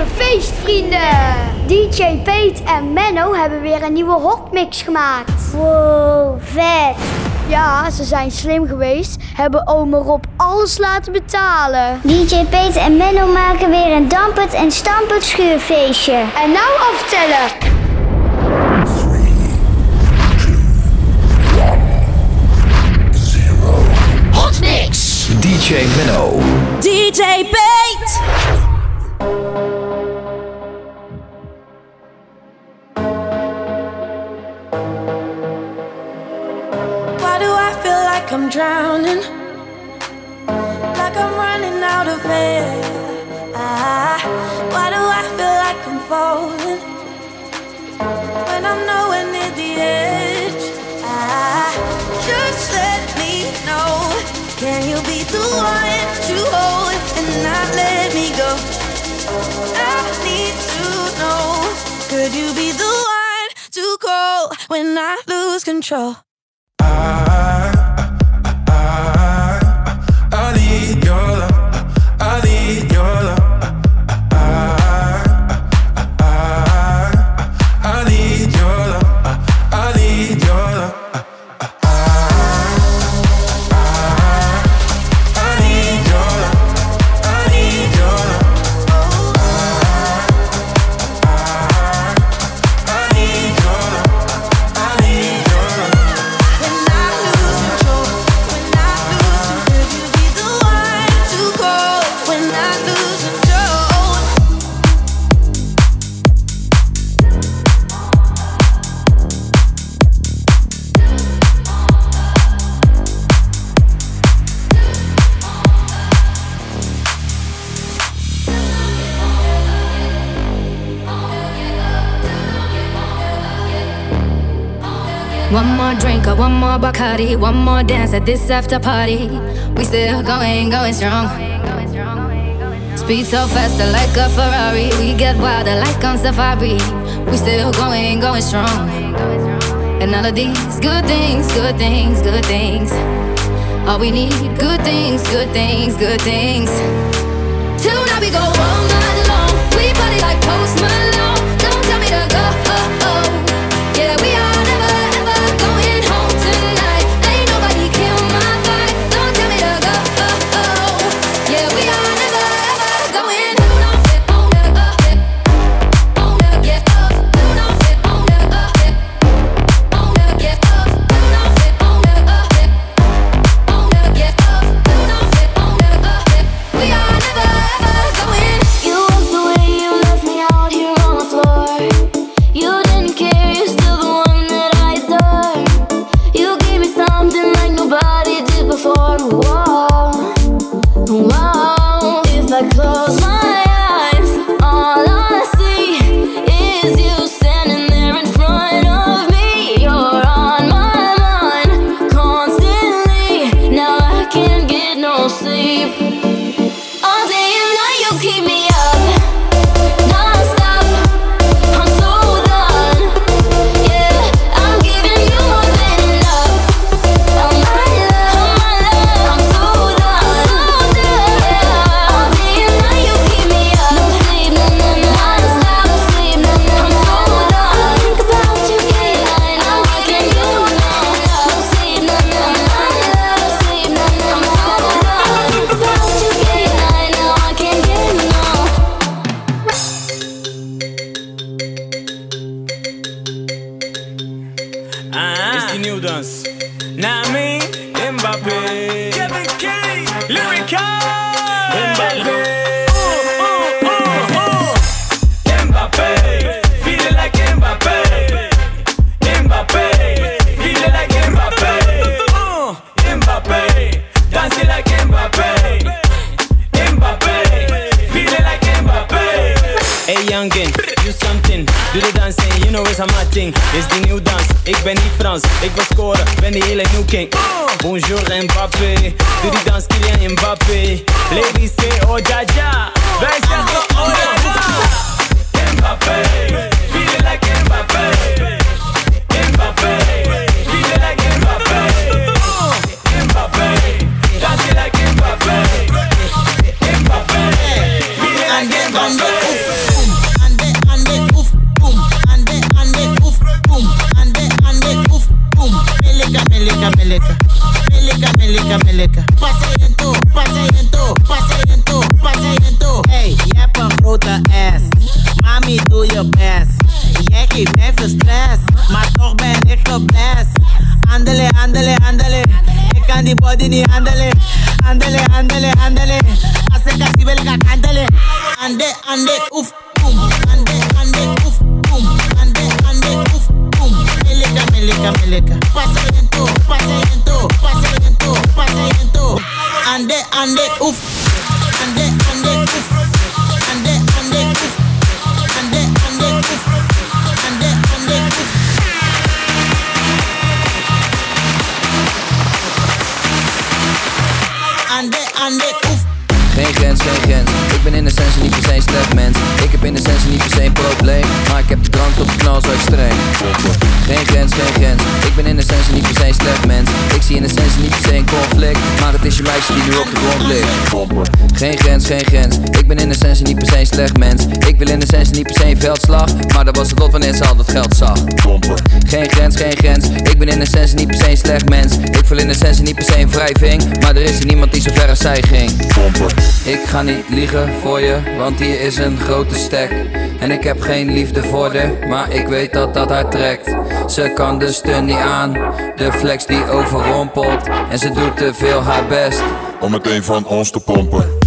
even feest, vrienden! DJ Peet en Menno hebben weer een nieuwe hotmix gemaakt. Wow, vet! Ja, ze zijn slim geweest, hebben ome Rob alles laten betalen. DJ Peet en Menno maken weer een dampend en stampend schuurfeestje. En nou aftellen! Hotmix! DJ Menno. DJ Bait! Like I'm drowning? Like I'm running out of air. Ah, why do I feel like I'm falling? When I'm nowhere near the edge. Ah, just let me know. Can you be the one to hold and not let me go? I need to know. Could you be the one to call when I lose control? I one more Bacardi, one more dance at this after party. We still going, going strong. Speed so faster like a Ferrari. We get wilder like on safari. We still going, going strong. And all of these good things, good things, good things. All we need, good things, good things, good things. Tonight we go all night long. We party like Post Malone. Dansen, you know it's a my thing. Is die nieuw dans, ik ben niet Frans, ik wil scoren, ben die hele nieuw king. Bonjour Mbappé, doe die dans, Kylian Mbappé. Ladies say oh ja ja, wij zeggen oh ja ja. Mbappé, feel like Mbappé. Mbappé, feel it like Mbappé. Mbappé, dance like Mbappé. Mbappé, feel like Mbappé. meleca, meleca. Meleca, meleca, meleca. Passa in toe, passa in toe, passa in toe, passa in. Hey, je hebt een grote. Mami, doe je best. Jij geeft mij veel stress, maar toch ben ik geblest. Andele, andele, andele. Ik kan die body niet handelen. Andele, andele, andele. Als ik als die wil, ik handelen. Ande, ande, oef, boom. Ande, ande, oef, boom. Ande, ande, oef, boom. Melika, melika, melika. Pas Ande, ande, oef. Ande, ande, oef. Ande, ande, oef. Ande, ande, oef. Ande, ande, oef. Ande, ande, oef. Geen grens, geen grens. Ik ben in essentie niet per se een slecht mens. Ik heb in essentie niet per se een probleem. Maar ik heb de drank tot de knal zo extreem. Geen grens, geen grens. Ik ben in essentie niet per se een slecht mens. Zie in essentie niet per se een conflict. Maar het is je meisje die nu op de grond ligt. Geen grens, geen grens. Ik ben in essentie niet per se een slecht mens. Ik wil in essentie niet per se een veldslag. Maar dat was het lot wanneer ze al dat geld zag. Geen grens, geen grens. Ik ben in essentie niet per se een slecht mens. Ik voel in essentie niet per se een wrijving. Maar er is hier niemand die zo ver als zij ging. Ik ga niet liegen voor je, want hier is een grote stek. En ik heb geen liefde voor de, maar ik weet dat dat haar trekt. Ze kan de steun niet aan, de flex die overrompelt. En ze doet te veel haar best. Om meteen van ons te. Pompen.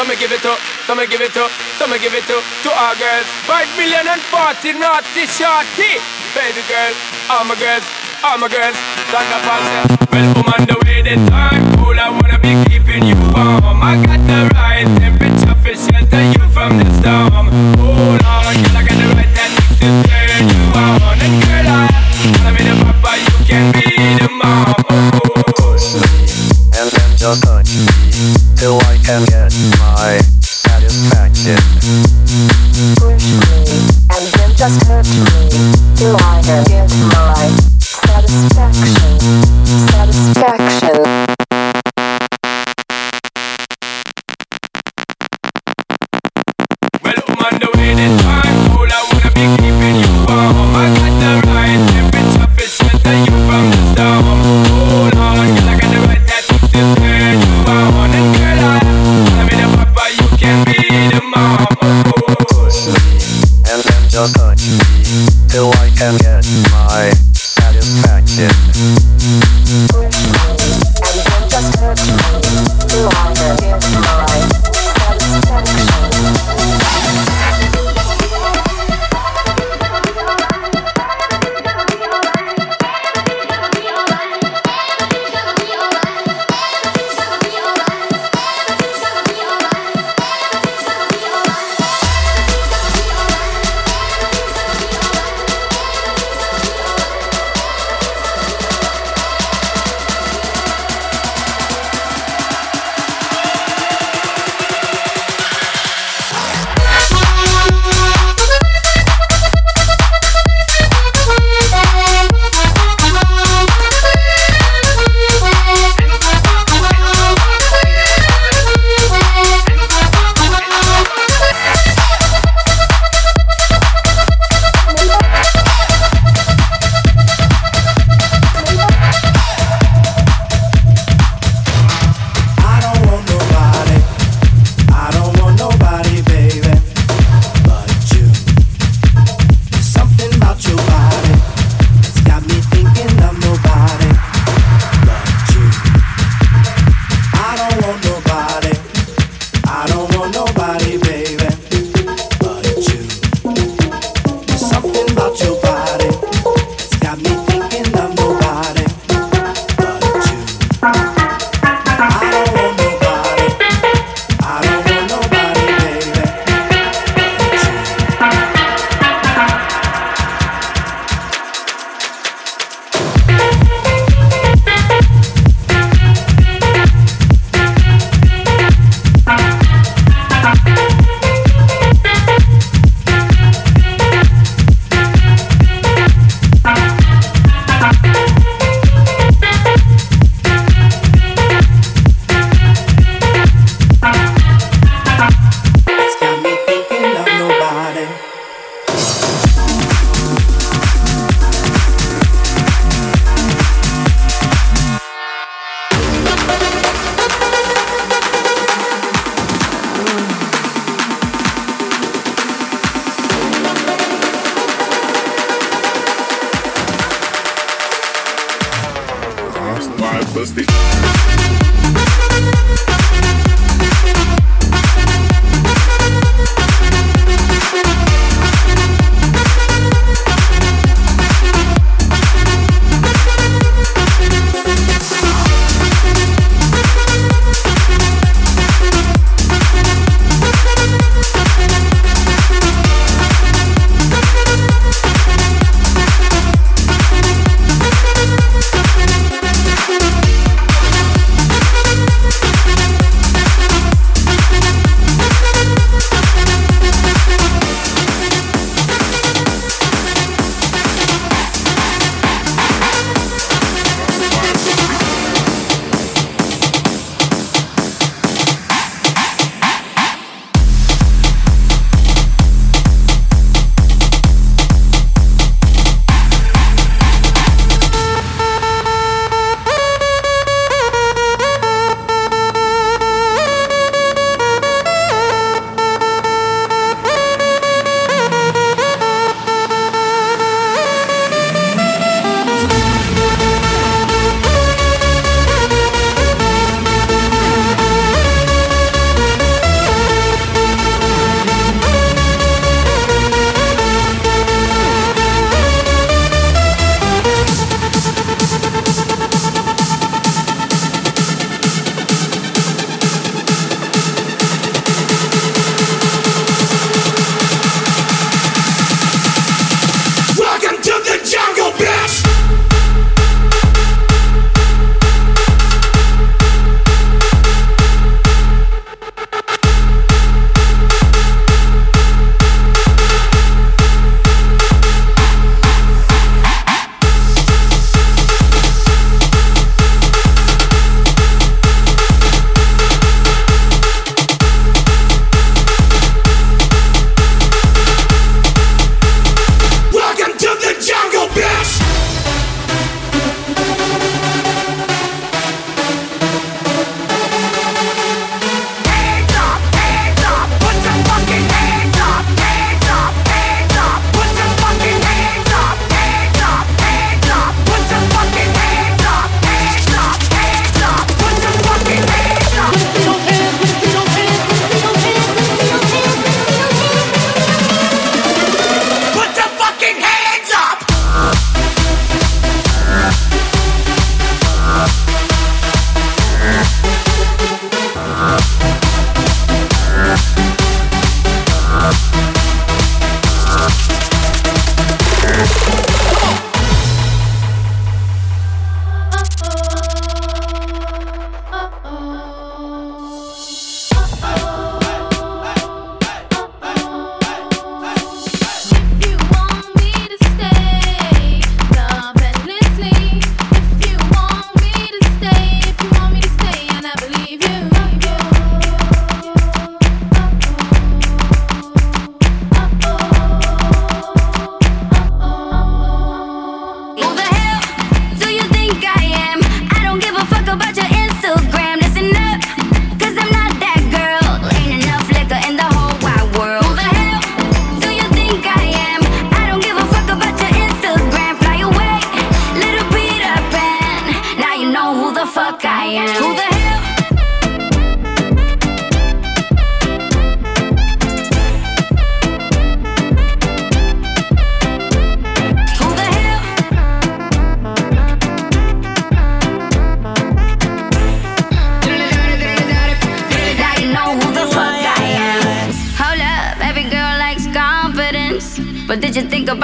Carnival. So me give it to, so me give it to, so me give it to, to our girls. Five million and forty naughty shorty. Baby girl, all my girls, all my girls. Carnival say, well, on the way the time cool. I wanna be keeping you warm. I got the right temperature for shelter you from the storm. Hold on,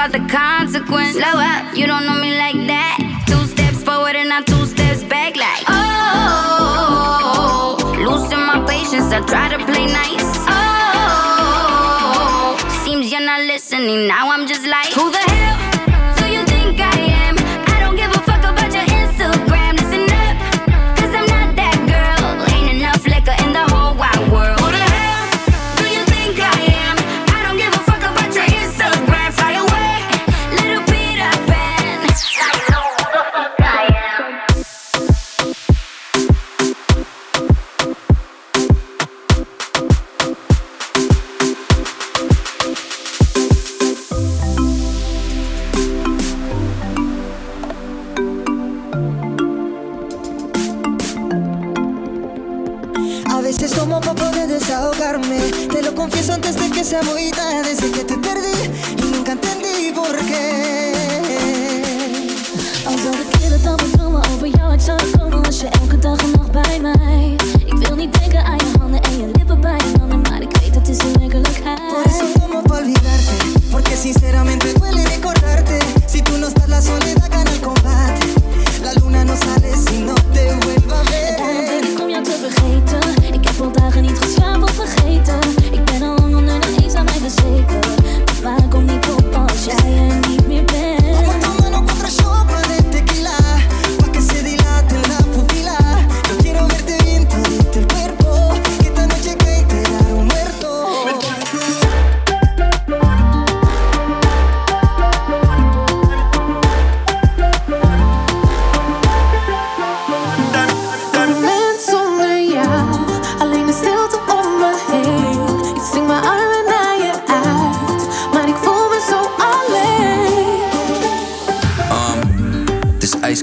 about the consequence? Slow up, you don't know me like that. Two steps forward and not two steps back, like oh. Losing my patience, I try to play nice. Oh, seems you're not listening. Now I'm just like,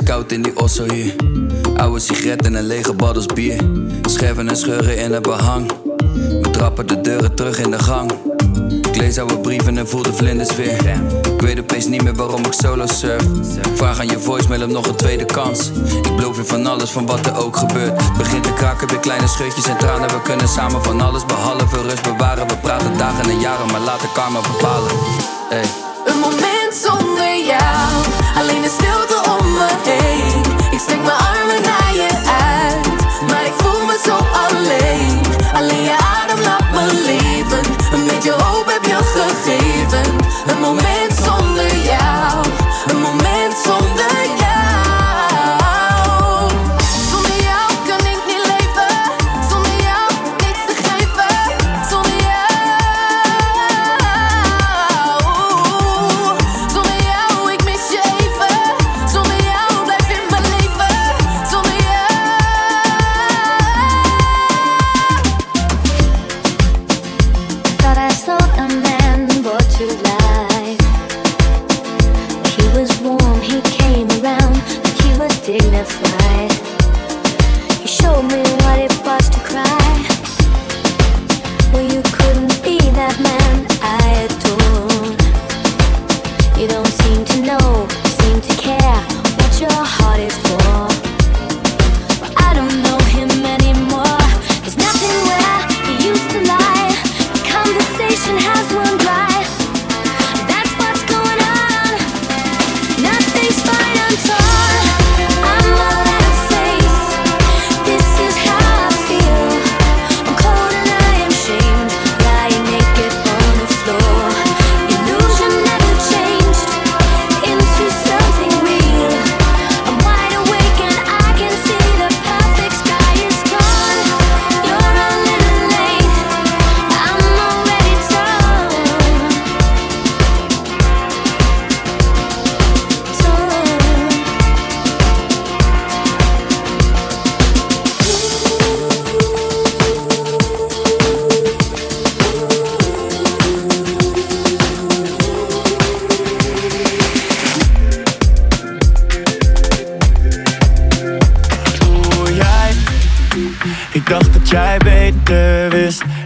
ijskoud in die osso hier. Oude sigaret en een lege baddels bier. Scherven en scheuren in het behang. We trappen de deuren terug in de gang. Ik lees oude brieven en voel de vlinders weer. Ik weet opeens niet meer waarom ik solo surf. Vraag aan je voicemail om nog een tweede kans. Ik beloof je van alles, van wat er ook gebeurt. Begint te kraken, weer kleine scheutjes en tranen. We kunnen samen van alles behalve rust bewaren. We praten dagen en jaren, maar laten karma bepalen. Hey. Een moment zonder jou, alleen de stilte Ik strek mijn armen naar je uit, maar ik voel me zo alleen. Alleen je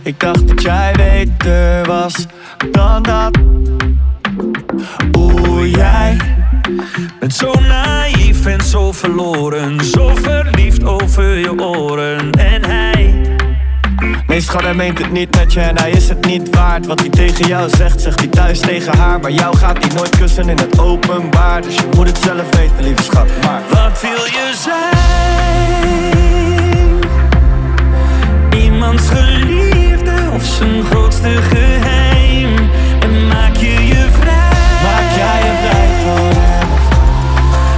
Ik dacht dat jij beter was dan dat. Oeh, jij bent zo naïef en zo verloren. Zo verliefd over je oren. En hij. Nee, schat, hij meent het niet met je en hij is het niet waard. Wat hij tegen jou zegt, zegt hij thuis tegen haar. Maar jou gaat hij nooit kussen in het openbaar. Dus je moet het zelf weten, lieve schat. Maar wat wil je zijn? iemands geliefde of zijn grootste geheim. En maak je je vrij. Maak jij je?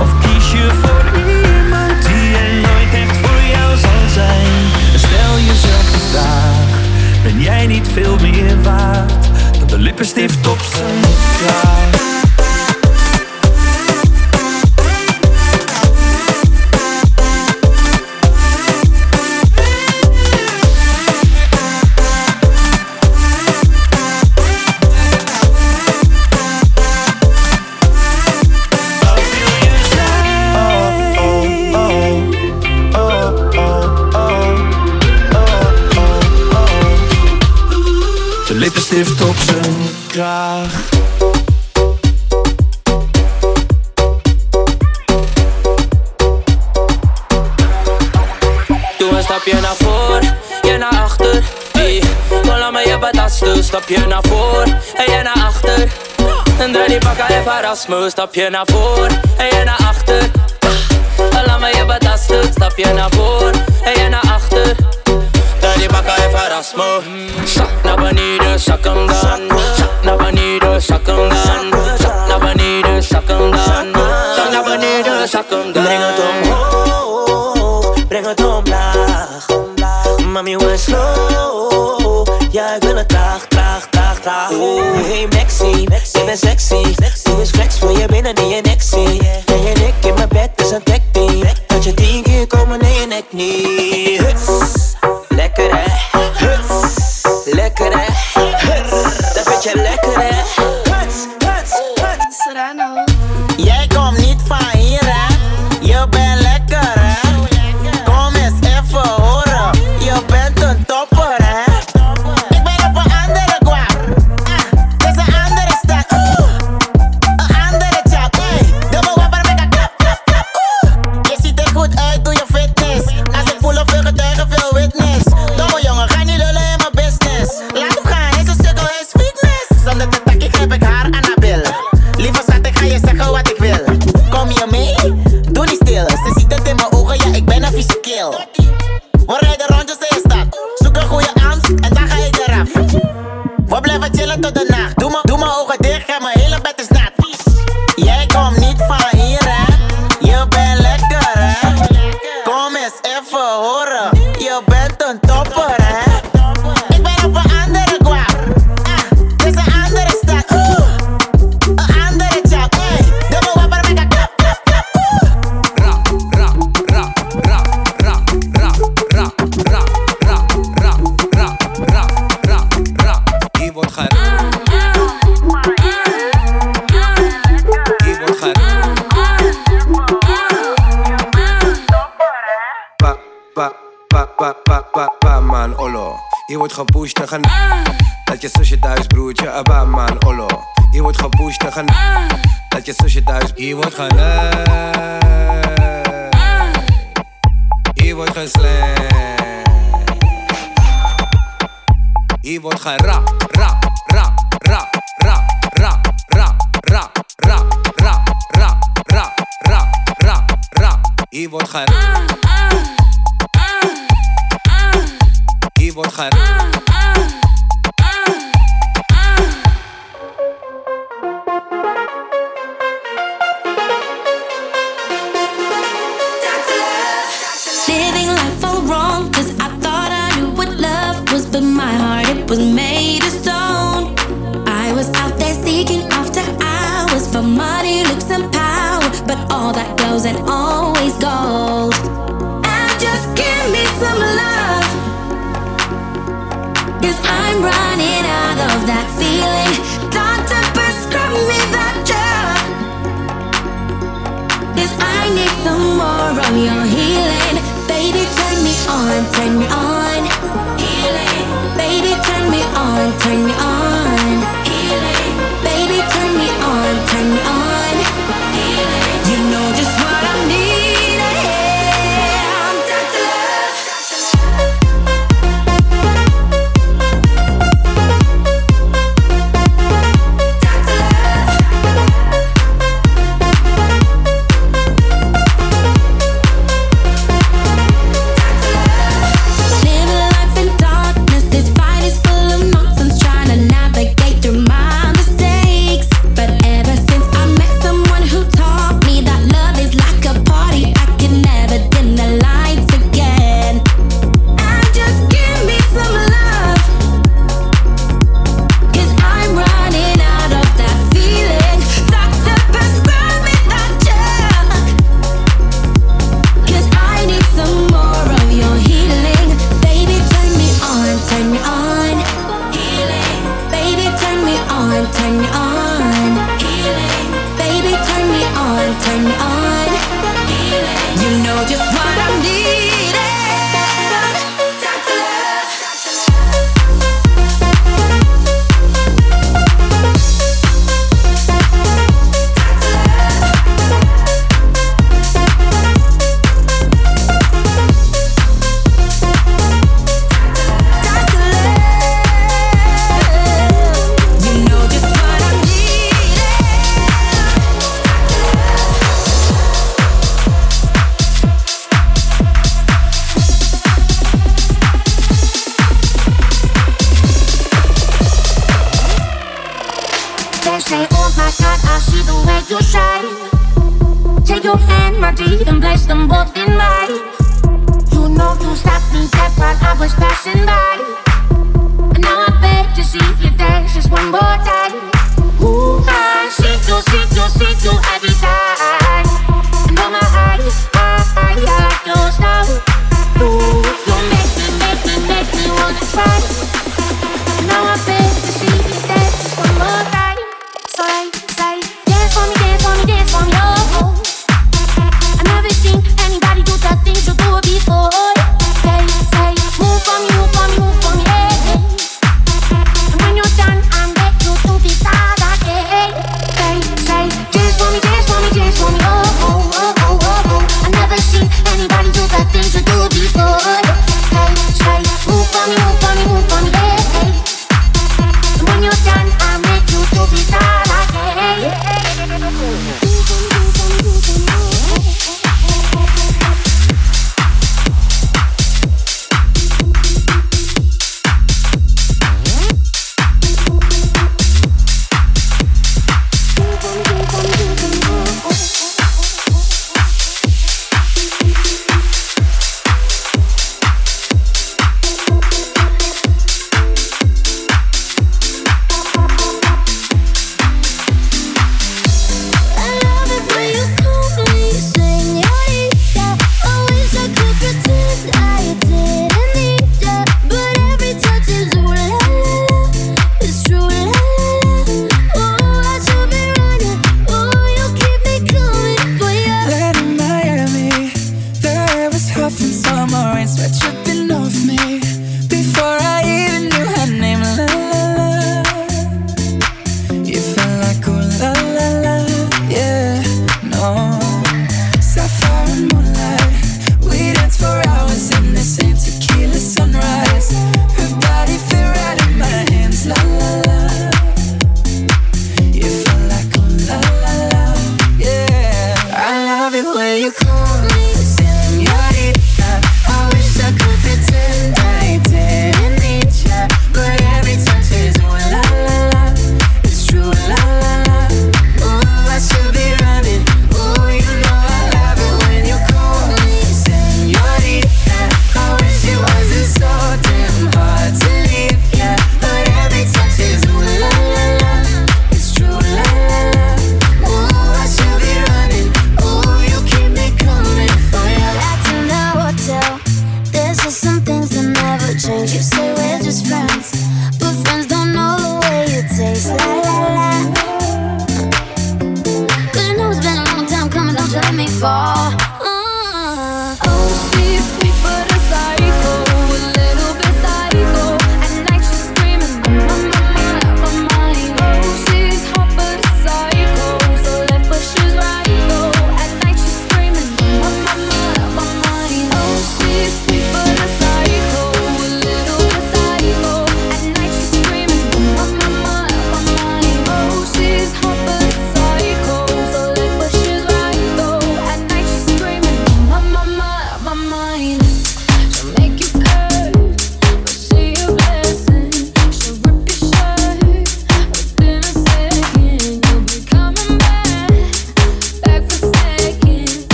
Of kies je voor iemand die er nooit echt voor jou zal zijn? En stel jezelf de vraag: ben jij niet veel meer waard dan de lippenstift op zijn kaart? stapje naar voren en jij naar achter. En draai die bakken even stap stapje naar voren en jij naar achter. Ah, laat me je betasten, stapje naar voren en jij naar achter. Draai die bakken even Erasmus. Zak naar beneden, zak hem dan. Tahoe. Hey Maxi, ik ben sexy. Doe eens flex voor je binnen in je nexie. Ben je nek in mijn bed, is een tech ding. Dat je tien keer komen, nee je nek niet. Give what her. Give what.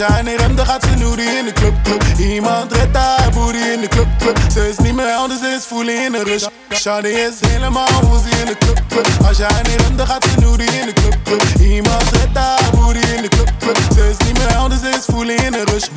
ze aan rem, dan gaat ze nudie in de club, club. Iemand redt haar booty in de club, club. Ze is niet meer anders, ze is voelen in de rush. Shawty is helemaal woezie in de club, club. Als jij aan rem, dan gaat ze nudie in de club, club. Iemand redt haar booty in de club, club. Ze is niet meer anders, ze is voelen in de rush.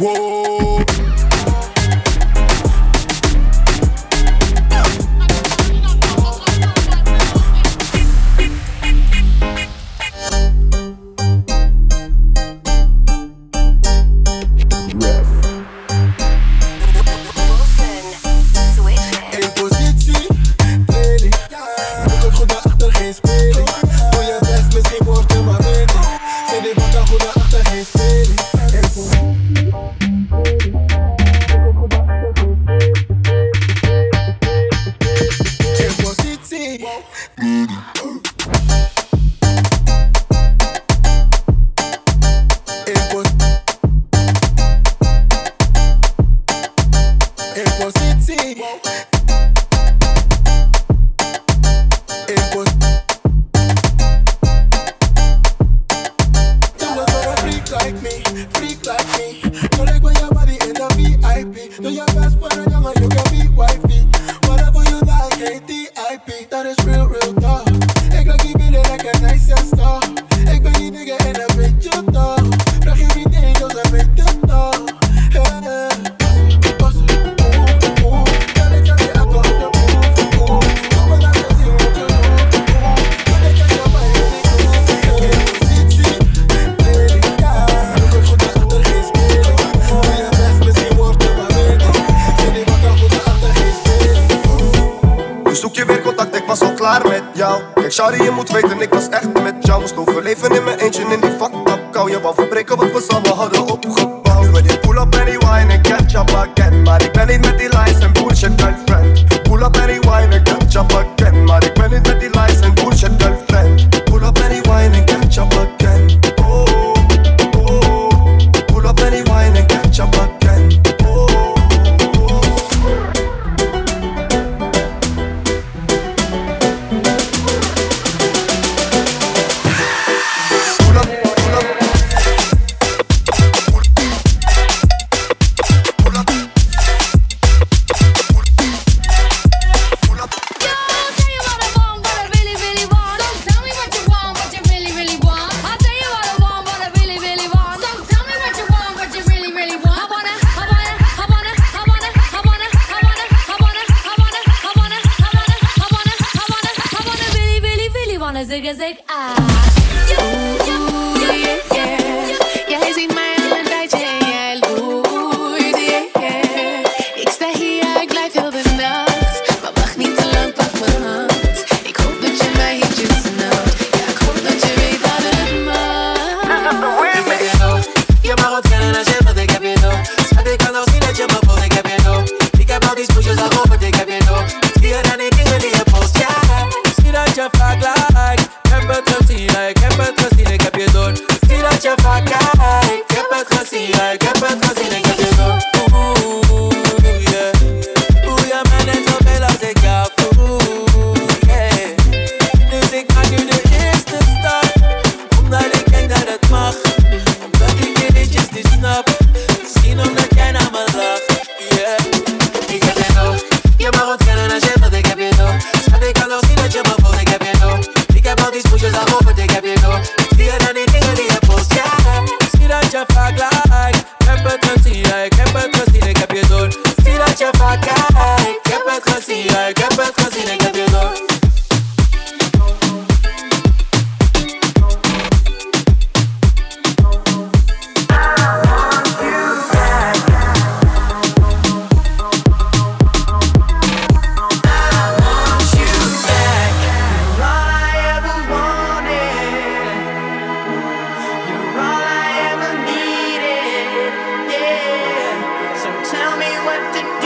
What to do